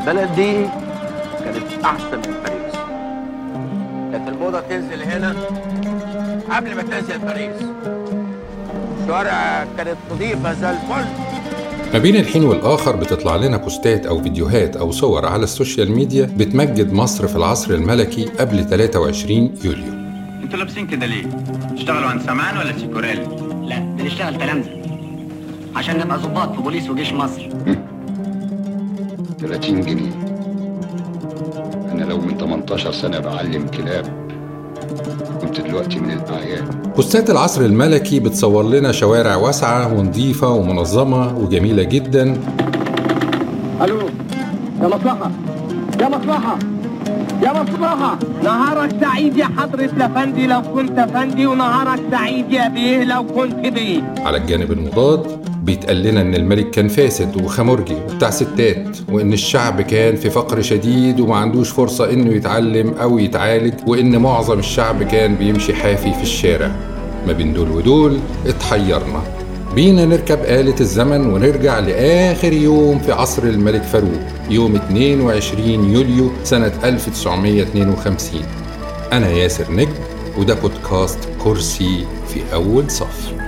البلد دي كانت أحسن من باريس. كانت الموضة تنزل هنا قبل ما تنزل باريس. الشوارع كانت نظيفة زي الفل. ما بين الحين والآخر بتطلع لنا بوستات أو فيديوهات أو صور على ال social media بتمجد مصر في العصر الملكي قبل 23 يوليو. أنتوا لابسين كده ليه؟ تشتغلوا عند سمعان ولا شيكوريل؟ لا بنشتغل تلامذة. عشان نبقى ضباط في بوليس وجيش مصر. 30 جنيه. أنا لو من 18 سنة بعلم كلاب كنت دلوقتي من الاعيان بوستات العصر الملكي بتصور لنا شوارع واسعة ونظيفة ومنظمة وجميلة جدا. ألو يا مصلحة يا مصلحة. يا مصلحة نهارك سعيد يا حضرة الأفندي لو كنت أفندي ونهارك سعيد يا بيه لو كنت بيه. على الجانب المضاد بيتقال لنا إن الملك كان فاسد وخمرجي وبتاع ستات وإن الشعب كان في فقر شديد وما عندوش فرصة إنه يتعلم أو يتعالج وإن معظم الشعب كان بيمشي حافي في الشارع. ما بين دول ودول اتحيرنا. بينا نركب آلة الزمن ونرجع لآخر يوم في عصر الملك فاروق يوم 22 يوليو سنة 1952 أنا ياسر نجم وده بودكاست كرسي في أول صف.